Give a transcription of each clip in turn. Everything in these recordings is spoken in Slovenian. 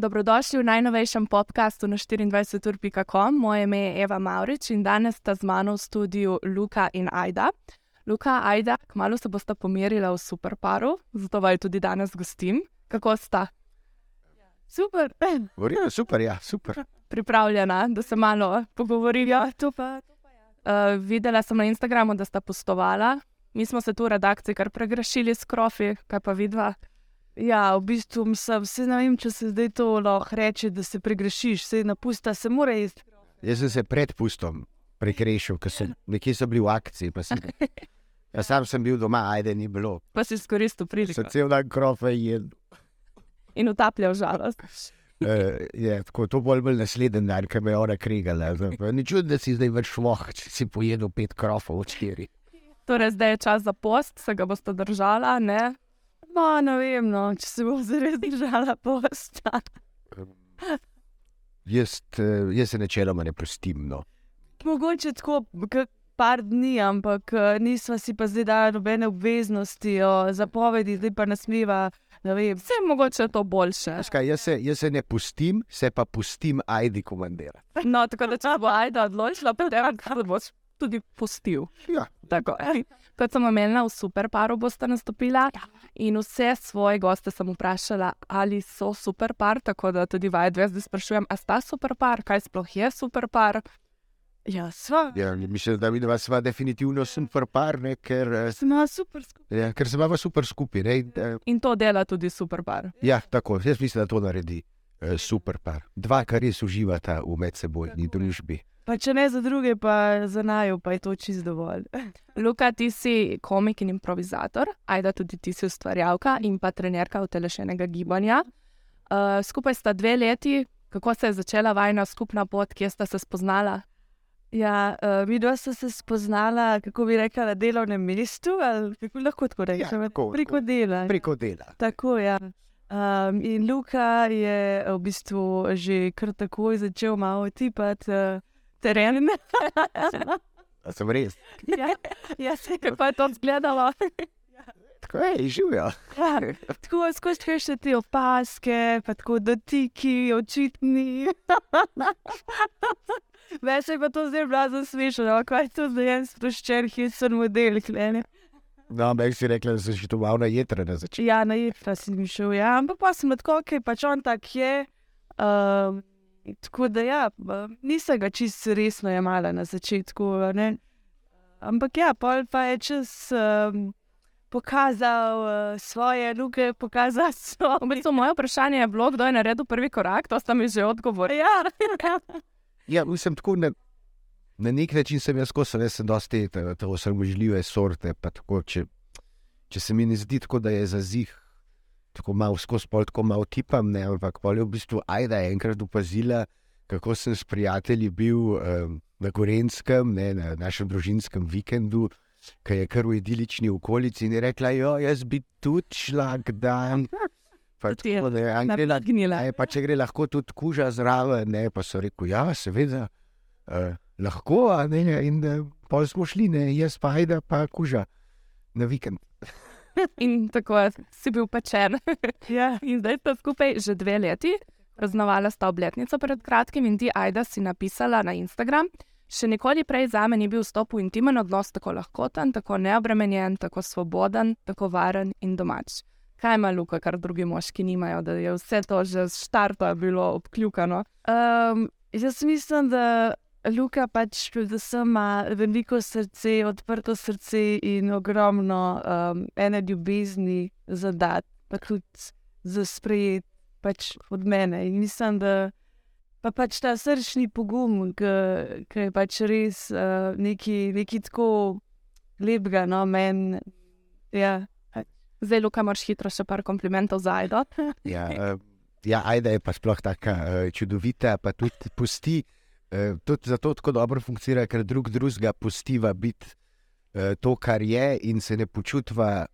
Dobrodošli v najnovejšem podkastu na 24.com. Moje ime je Eva Maurič in danes sta z mano v studiu Luka in Aida. Luka in Aida, kmalo se bosta pomerila v superparu, zato vaju tudi danes gostim. Kako sta? Super, Vrija, super, ja, super. Pripravljena, da se malo pogovorijo. to pa. Uh, videla sem na Instagramu, da sta postovala. Mi smo se tu v redakciji kar pregrešili s krofi, kaj pa vidva. Ja, v bistvu sem, vse ne vem, če se zdaj to lahko reče, da se pregrešiš, se napusta, se mora jesti. Jaz sem se pred pustom prekrešil, ker sem nekje so bili v akciji. Sem, ja, sam sem bil doma, ajde ni bilo. Pa si izkoristil priliko Sem cel dan krofe jedel. in utapljal žalost. Uh, je, tako, to bolj bolj naslednji dan, ki me je ona krigala. Ni čudno, da si zdaj več šloh, če si pojedel pet krofov od štiri. Torej, zdaj je čas za post, se ga boste držala, ne? No, ne vem, no, če se bom zares držala posta. Jaz, uh, jaz se načeloma ne prostim. No. Mogoče tako, kak par dni, ampak eh, nisva si pa zdaj dala nobene obveznosti, o zapovedi, zdaj pa nasmiva. Vse je mogoče to boljše. Kaj, jaz, se, jaz se ne pustim, se pa pustim, ajdi komandira. No, tako da če bo Aida odločila, potem kar boš tudi postil. Ja. Tako, kot sem omenila, v superparu boste nastopila in vse svoje goste sem vprašala, ali so superpar, tako da tudi vaju dve zdaj sprašujem, a sta superpar, kaj sploh je superpar. ja, sva. Ja, mislim, da mi dva sva definitivno super par, ne, ker, eh, Sva super skupaj. ja, ker se imamo super skupaj. Ne, in, eh, In to dela tudi superpar. Ja, tako, jaz mislim, da to naredi eh, super par. Dva, kar res uživata v medsebojni družbi. Pa če ne za druge, pa za naju, pa je to čist dovolj. Luka, ti si komik in improvizator, ajda tudi ti si ustvarjalka in pa trenerka utelešenega gibanja. Uh, skupaj sta dve leti, kako se je začela vajna skupna pot, kje sta se spoznala? Ja, uh, mi dva sta se spoznala, kako bi rekla, na delovnem mestu, ali kako lahko tako rečemo, tako, preko dela. Preko dela. Tako, ja. Um, in Luka je v bistvu že kar takoj začel malo tipati uh, teren. A sem res. ja, ja, se Kako je to izgledalo? Tako je, živijo. Ja, tako skozi še te opaske, pa tako dotiki, očitni. Veš, je pa to zdaj blazno smešno, kaj je to zdaj en sproščen hitsor model, klene. No, ampak si rekla, da si že to malo na jedra na začetku. Ja, na jedra si mi šel, ja, ampak pa sem tako, ker pač on tak je. Um, tako da ja, nisem ga čisto resno jemala na začetku, ne. Ampak ja, pol pa je čez. Um, Pokazal uh, svoje luke, pokazal V svoje. bistvu, moje vprašanje je bilo, kdo je naredil prvi korak, to sta mi že odgovorili. Ja, Ja, mislim, tako na, na nek način sem jaz, ko sem jaz sem dosti te, te osamožljive sorte. pa Tako, če, če se mi ne zdi tako, da je za zih, tako malo skozi pol, tako malo tipam, ne, ampak pol je v bistvu Ajda je enkrat opazila, kako sem s prijatelji bil um, na Gorenskem, ne, na našem družinskem vikendu, ki je kar v idilični okolici in je rekla, jo, jaz bi tudi šla kdaj. Pa tako, je Angela Napignila. E, pa če gre lahko tudi kuža zraven, ne, pa so rekli, ja, seveda, uh, lahko, ne, in uh, pol smo šli, ne, jaz pa ajda, pa kuža na vikend. In tako si bil pečen. ja. In zdaj sta skupaj že dve leti, praznovala sta obletnico pred kratkim in ti, Aida, si napisala na Instagram. Še nikoli prej za me ni bil vstop v intimen odnos tako lahkoten, tako neobremenjen, tako svoboden, tako varen in domač. Kaj ima Luka, kar drugi moški nimajo, da je vse to že z štarta bilo obkljukano? Um, jaz mislim, da Luka pač predvsem ima veliko srce, odprto srce in ogromno um, ene ljubezni za dati, pa tudi za sprejet pač od mene. In mislim, da pa pač ta srčni pogum, ki je pač res uh, nekaj, nekaj tako lepega, no, meni. Ja. Zdaj, Luka, moraš hitro še par komplimentov za Aido. Ja, uh, ja, ajda je pa sploh tako uh, čudovita, pa tudi pusti. Uh, tudi zato tako dobro funkcionira, ker drug drugega pustiva biti uh, to, kar je, in se ne počutva,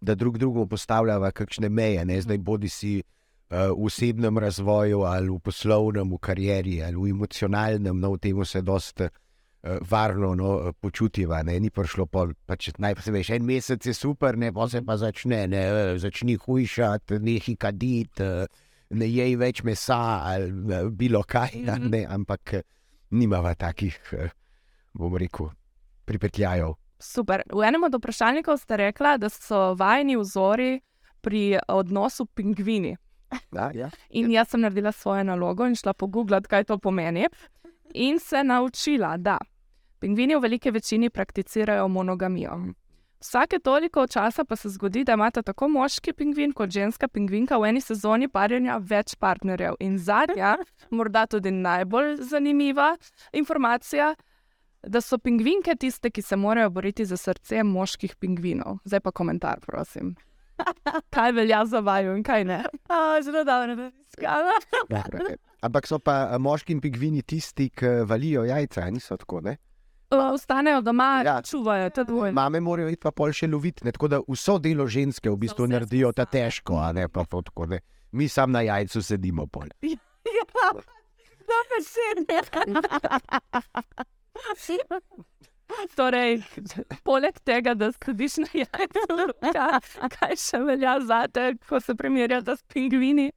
da drug drugemu postavljava kakšne meje. Ne? Zdaj, bodi si uh, v osebnem razvoju, ali v poslovnem, v karieri, ali v emocionalnem, no, v tem se dosta uh, varno no, počutiva. Ne? Ni prišlo, pol, pač najprej veš, en mesec je super, ne pa se pa začne, ne, eh, začni hujšati, nehi kaditi. Uh, ne jej več mesa ali bilo kaj, mm -hmm. ne, ampak nimava takih, eh, bom rekel, pripetljajev. Super. V enem od vprašalnikov ste rekli, da so vajni vzori pri odnosu pingvini. Ja, ja. In jaz sem naredila svojo nalogo in šla pogooglati, kaj to pomeni. In se naučila, da pingvini v veliki večini prakticirajo monogamijo. Vsake toliko časa pa se zgodi, da imata tako moški pingvin kot ženska pingvinka v eni sezoni parjenja več partnerjev. In zadnja, morda tudi najbolj zanimiva informacija, da so pingvinke tiste, ki se morajo boriti za srce moških pingvinov. Zdaj pa komentar, prosim. Kaj velja za vaju in kaj ne? A, zelo dobro, da si skala. Ampak so pa eh, moški in pingvini tisti, ki valijo jajca, niso tako. Ne? Ostanejo doma, Ja. ja. čuvajo, to je dvojno. Mame morajo iti pa pol še loviti, ne? tako da vso delo ženske v bistvu vse naredijo ta težko, a ne pa tako. Ne? Mi sam na jajcu sedimo pol. Ja, dobro se Torej, poleg tega, da sediš na jajcu, kaj, kaj še velja za te, ko se primerjate s pingvini?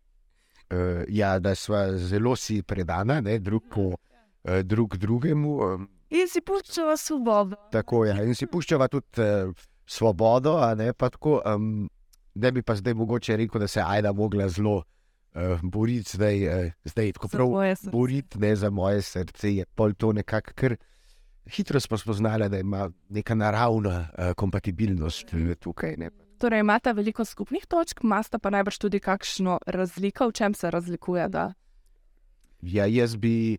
Uh, ja, da smo zelo si predana, ne? drug, po, uh, drug drugemu. Um, In si puščava svobodo. Tako je. In si puščava tudi uh, svobodo, ne pa tako. Um, da bi pa zdaj mogoče rekel, da se Aida mogla zelo uh, boriti, zdaj, uh, zdaj tako prav boriti, ne za moje srce. Je pol to nekako kar. Hitro smo spoznali, da ima neka naravna uh, kompatibilnost uh, tukaj. Ne. Torej, imate veliko skupnih točk, imate pa najbrž tudi kakšno razliko, v čem se razlikuje. Da? Ja, jaz bi eh,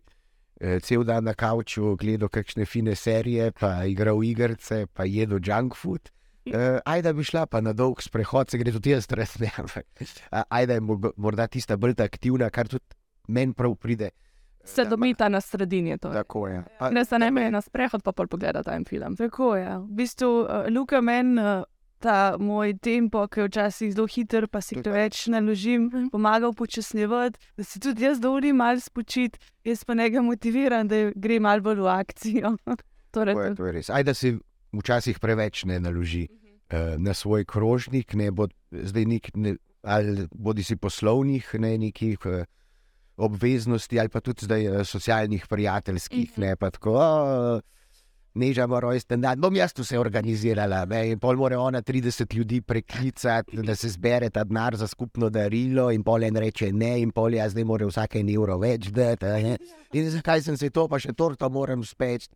cel dan na kavču gledal kakšne fine serije, pa igral igrice, pa jedel junk food. Uh, ajda bi šla pa na dolg sprehod, se gre tudi jaz, res ne. ampak, a, Ajda je mo- morda tista bolj ta aktivna, kar tudi meni prav pride. Se Da, domita na sredini. Tako je. Pa, Ne se ne meje na sprehod, pa pol pogledate en film. Tako je. V bistvu, uh, Luka, meni uh, ta moj tempo, ki je včasih zelo hiter, pa si preveč naložim, pomaga upočasnjevati, da si tudi jaz dovolim malo spočiti, jaz pa nekaj motiviram, da gre malo bolj v akcijo. Torej, to, je, to je res. Ajda si včasih preveč ne naloži uh, na svoj krožnik, ne bo zdaj nek, ne, ali bodi si poslovnih, ne nekih. Uh, Obveznosti, ali pa tudi zdaj eh, socialnih, prijateljskih, Mhm. ne pa tako. "O, Nežamo rojsten dan, bom jaz vse organizirala. Ne? In pol mora ona 30 ljudi preklicati, da se zbere ta denar za skupno darilo, in pol en reče ne, in pol jaz zdaj mora vsake en evro več dati. In zakaj sem se to, pa še torto moram speči.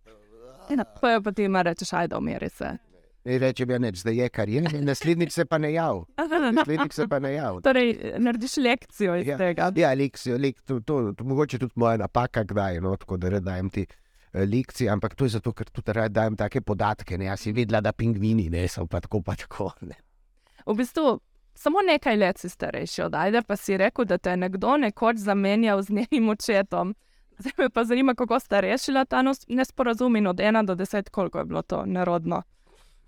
pa je pa ti ima rečeš, ajde, umiri se. In reče mi, da zdaj je kar je, naslednjič se pa ne jav. Naslednjič se pa ne jav. Torej, narediš lekcijo iz Ja. tega. Ja, lekcijo, lek, to, to, to, mogoče tudi moja napaka, kdaj, no, tako da dajem ti eh, lekcije, ampak to je zato, ker tudi rad dajem take podatke. Ne. Jaz si vedela, da pingvini ne so pa tako, pa tako. Ne. V bistvu, samo nekaj let si starejši od Ajde, pa si rekel, da te je nekdo nekoč zamenjal z njenim očetom. Zdaj me pa zanima, kako sta rešila ta nesporazum in od ena do deset, koliko je bilo to nerodno.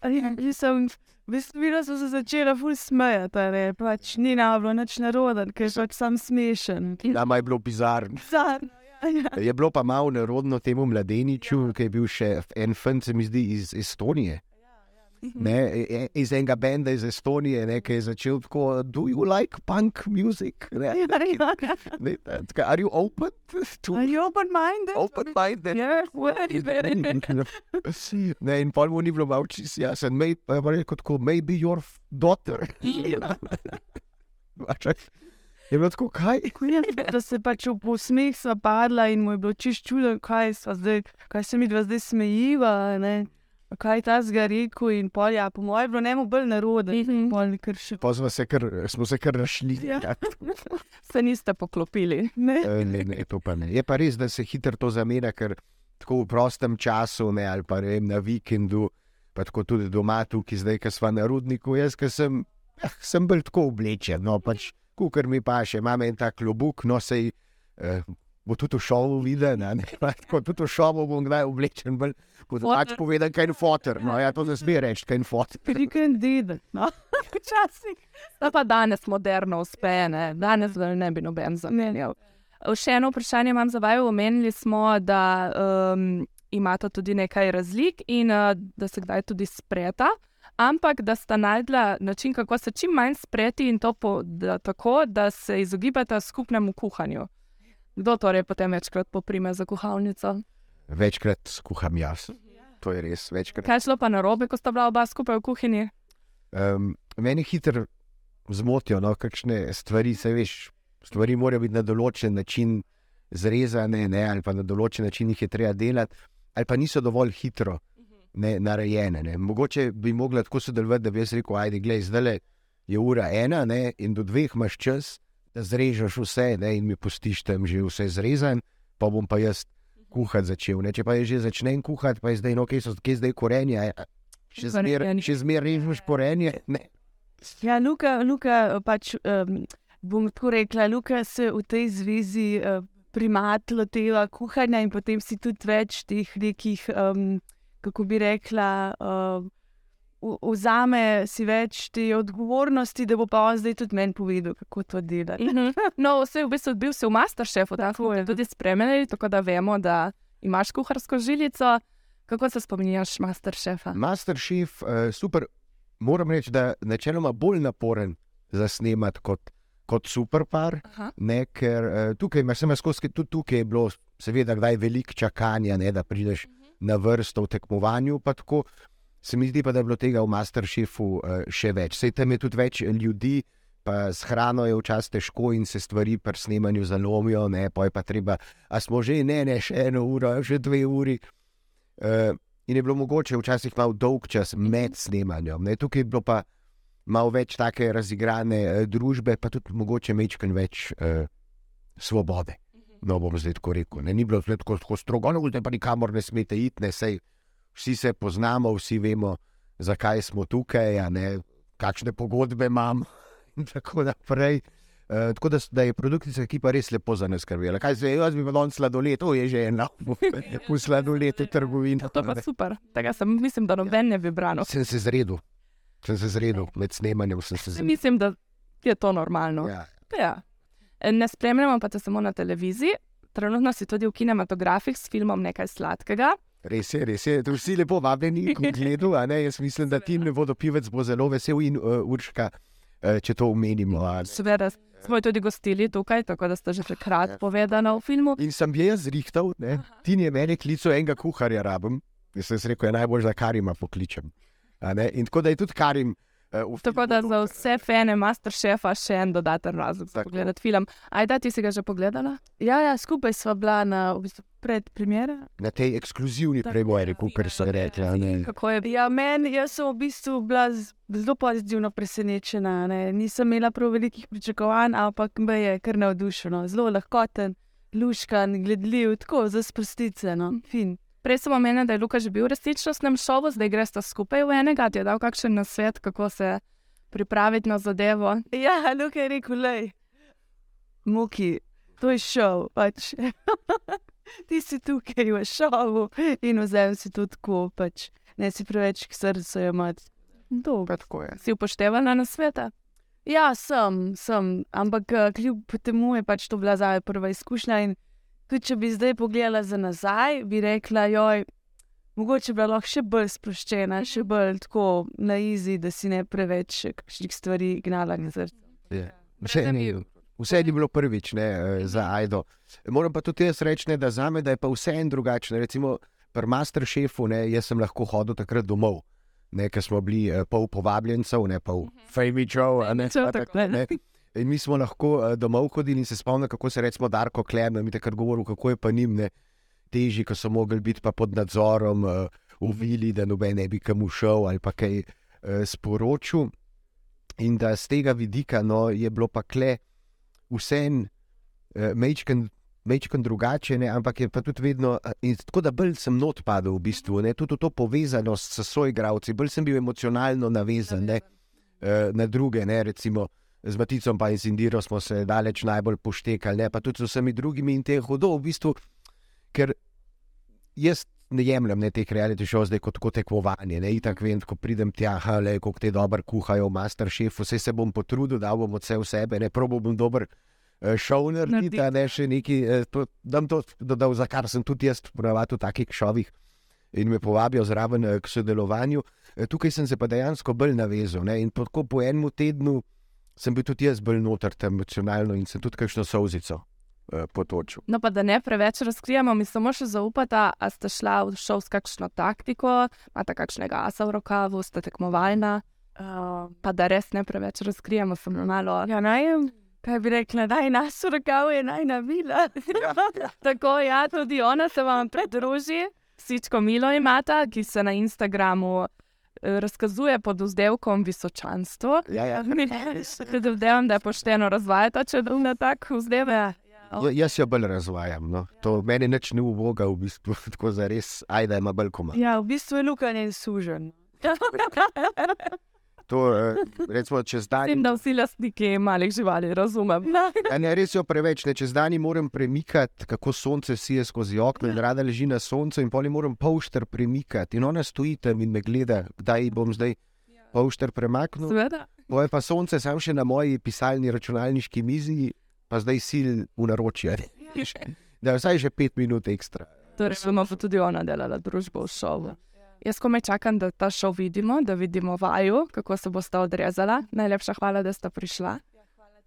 Ja, sem, videla sem se začela ful smejati, ne, pač ni nam bilo nič naroden, ker je pač sam smešen. Nama je bilo bizarno. Bizarno, ja. Je bilo pa malo nerodno temu mladeniču, ki je bil še en fant, se mi zdi, iz Estonije. Ne, e- e- iz enega benda iz Estonije, ne, ki je začel tako, do you like punk music? Ne, Ja, ja, ja. ne, tako, are you open to Are you open-minded? open minded? Yeah, very, very. Ne, in pol mu ni bilo malo čisto jasen, May- rekel tako, maybe your daughter. Je bilo tako, kaj? Da se pač v posmeh sva padla in mu je bilo čist čudno, kaj, sva zdaj, kaj se mi dva zdaj smejiva. Ne? Kaj je ta zgarekel in pol, ja, po mojem, je bilo njemu bolj kar še. Pa smo se kar, smo se kar rašli. Ja. Se niste poklopili. Ne. E, Ne, ne, to pa ne. Je pa res, da se hitro to zamenja, ker tako v prostem času, ne, ali pa vem, na vikendu, pa tako tudi doma, tukaj zdaj, ki smo na rudniku, jaz, ki sem, eh, sem bolj tako oblečen, no pač, kukar mi pa še, imam en tak klobuk, no sej. Eh, Bo tudi v šovu viden? Pa tako tudi v šovu bom kdaj oblečen, bolj kot Foter. pač povedan, kaj je fotor. No, ja, to ne sme reči, kaj je fotor. Kriken dedek, no. Včasih. Da pa danes moderno uspe, ne? danes ne bi noben zamenjal. Še eno vprašanje imam za vaju. Omenili smo, da um, imata tudi nekaj razlik in uh, da se kdaj tudi spreta. Ampak da sta najdla način, kako se čim manj spreti in to po, da, tako, da se izogibata skupnemu kuhanju. Kdo torej potem večkrat poprime za kuhalnico? Večkrat kuham jaz. To je res, večkrat. Kaj je šlo pa na robe, ko sta bila oba skupaj v kuhinji? Um, meni hitro zmotijo, no, kakšne stvari, se veš, stvari morajo biti na določen način zrezane, ne, ali pa na določen način jih je treba delati, ali pa niso dovolj hitro ne, narejene. Ne. Mogoče bi mogla tako sodelovati, da bi jaz rekel: Ajde, gledaj, zdaj je ura ena ne, in do dveh imaš čas, da zrežeš vse ne, in mi postiš tam že vse zrezan, pa bom pa jaz kuhati začel. Ne. Če pa je že začnem kuhati, pa je zdaj, no, kje so kje zdaj korenja. a- Še zmeraj zmer režeš korenje. Ne. Ja, Luka, Luka pač, um, bom tako rekla, Luka se v tej zvezi uh, primat loteva kuhanja in potem si tudi več teh nekih, um, kako bi rekla, uh, v- vzame si več te odgovornosti, da bo pa on zdaj tudi meni povedal, kako to dela. No, vse v bistvu bil si v Masterchefu, Tako je. tudi spremljali, tako da vemo, da imaš kuharsko žilico. Kako se spominjaš Masterchefa? Masterchef, uh, super. Moram reči, da je načeloma bolj naporen za snemati kot, kot superpar. Aha. Ne, ker uh, tukaj imaš samo skozi, tudi tukaj je bilo, seveda, kdaj veliko čakanja, ne, da prideš na vrsto v tekmovanju. pa tako. Se mi zdi pa, da je bilo tega v Masterchefu uh, še več. Sej tam je tudi več ljudi, pa s hrano je včasih težko in se stvari pri snemanju zalomijo, ne, pa je pa treba, a smo že, ne, ne, še eno uro, še dve uri. Uh, in je bilo mogoče včasih malo dolg čas med snemanjem. Ne. Tukaj je bilo pa malo več take razigrane uh, družbe, pa tudi mogoče mečken več uh, svobode. No, bom zdaj tako rekel. Ne. Ni bilo zdaj tako, tako strogo, no, zdaj pa nikamor ne smete iti, ne sej. Vsi se poznamo, vsi vemo, zakaj smo tukaj, ne, kakšne pogodbe imamo in tako naprej. Uh, tako da, da je produkcijska ekipa res lepo za nas skrbela. Kaj se je, jaz bi pa danes sladoled, to je že ena v sladoledu trgovina. To je pa super. Tega sem, mislim, da noben ne bi branil. Sem se zredil, sem se zredil med snemanjem. Sem se zredil. Mislim, da je to normalno. Ja. Ja. Ne spremljamo pa te samo na televiziji. Trenutno si tudi v kinematografih s filmom Nekaj sladkega. Res je, res je. To Vsi lepo vabljeni k ogledu. a ne. Jaz mislim, da tim ne bodo pivec bo zelo vesel in uh, urška, uh, če to omenimo. Seveda smo jo tudi gostili tukaj, tako da ste že takrat povedali v filmu. In sem jaz zrihtal, ti je meni klical enega kuharja, rabim. Jaz sem si rekel, je najbolj za Karima pokličem. In tako da je tudi Karim. Uh, Tako da za vse fane Masterchefa še en dodaten razlog za Tako. pogledati film. Ajda, ti si ga že pogledala? Ja, ja, skupaj sva bila na v bistvu, predpremiera. na tej ekskluzivni premieri, kot so rekli. a ne. Kako je Ja, meni, jaz sem v bistvu bila zelo pozitivno presenečena. Ne. Nisem imela prav velikih pričakovanj, ampak me je kar navdušeno. Zelo lahkoten, luškan, gledljiv, tako za sprostice. No. Fin. Prej sem omenila, da je Luka že bil v resničnostnem šovu, zdaj greš skupaj v enega. Ti je dal kakšen nasvet, kako se pripraviti na zadevo. Ja, Luka je rekel, lej, muki, to je šov. Pač. Ti si tukaj v šovu in vzem si to tako, pač. ne si preveč k srcu imati. Pa tako je. Si upoštevala na sveta? Ja, sem, sem, ampak eh, kljub temu je pač to bila za me prva izkušnja. In tudi če bi zdaj pogledala za nazaj, bi rekla, joj, mogoče bi bila lahko še bolj sproščena, še bolj tako na izi, da si ne preveč kakšnih stvari gnala na srce. Je. Vse, ni, vse je bilo prvič ne, eh, za Aido. Moram pa tudi jaz reči, ne, da za me da je pa vse en drugačen. Recimo pri Masterchefu, ne, jaz sem lahko hodil takrat domov. Ne, ker smo bili eh, pol povabljencev, ne pol a ne, Fejmičev, pa tako, tako, ne. In mi smo lahko uh, domov hodili in se spomnim, kako se recimo Darko Klemen, mi takrat govoril, kako je pa njim ne, težji, ko so mogli biti pa pod nadzorom uh, v vili, da noben ne bi kam ušel ali pa kaj uh, sporočil. In da z tega vidika no, je bilo pa kle vsem uh, mečken. Mečkam drugače, ne, ampak je pa tudi vedno. eh, tako da bolj sem not padel, v bistvu, ne, tudi v to povezanost s svojimi, bolj sem bil emocionalno navezan ne, eh, na druge. Ne, recimo z Maticom pa in Sindiro smo se daleč najbolj poštekali, ne, pa tudi z vsemi drugimi in te hodo, v bistvu, ker jaz ne jemljem ne, teh reality show zdaj kot, kot tekmovanje. Ne, itak vem, ko pridem tja, le kako te dobro kuhajo v Masterchefu, vse se bom potrudil, da bom vse v sebe, ne probo bom dober. eh, Šov narediti, a ne še neki, eh, to, da to dodal, za kar sem tudi jaz ponavadi v takih šovih in me povabijo zraven eh, k sodelovanju. Eh, Tukaj sem se pa dejansko bolj navezal. Ne? In po, tako po enem tednu sem bil tudi jaz bolj noter emocionalno in sem tudi kakšno solzico eh, potočil. No, pa da ne preveč razkrijemo, mi samo še zaupata, a ste šla v šov s kakšno taktiko, imate kakšnega asa v rokavu, ste tekmovalna. Uh, pa da res ne preveč razkrijemo, sem malo. Ja, naj, kaj bi rekla, naj nas rokav je naj navila. Tako, ja, tudi ona se vam pridruži, Sičko Milo imata, ki se na Instagramu eh, razkazuje pod vzdevkom visočanstvo. Ja, ja. Predvidevam, da je pošteno razvajati, če da na tak vzdevek. Ja, jaz jo bolj razvajam. No. To meni nič ne uvoga, v bistvu, tako za res, ajda ima bolj koma. Ja, v bistvu je Luka njen sužen. To, eh, recimo, čez dan, Mislim, da vsi lastniki malih živali razumem. Ja, ne, res jo preveč, ne, čez dan moram premikati, kako sonce sije skozi okno in rada leži na soncu, in poli moram polšter premikati. In ona stoji tam in me gleda, kdaj bom zdaj polšter premaknil. Seveda. Moje pa sonce sam še na moji pisalni računalniški mizi, pa zdaj sil v naročje. Da je vsaj že pet minut ekstra. Torej, bomo pa tudi ona delala družbo v šovu. Jaz komaj čakam, da ta šov vidimo, da vidimo vaju, kako se boste odrezala. Najlepša hvala, da ste prišla.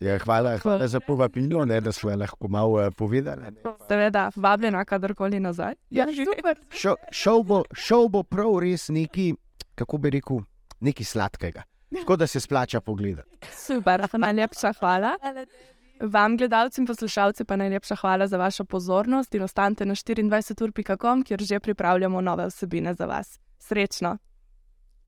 Ja, hvala, hvala za povabilo, ne, da smo lahko malo uh, povedali. ne. Seveda, vabljena kadarkoli nazaj. Ja, super. Šo, šov, bo, šov bo prav res neki, kako bi rekel, nekaj sladkega. Tako da se splača pogledati. Super, najlepša hvala. Vam, gledalci in poslušalci, pa najlepša hvala za vašo pozornost in ostanite na 24ur.com, kjer že pripravljamo nove vsebine za vas. Srečno!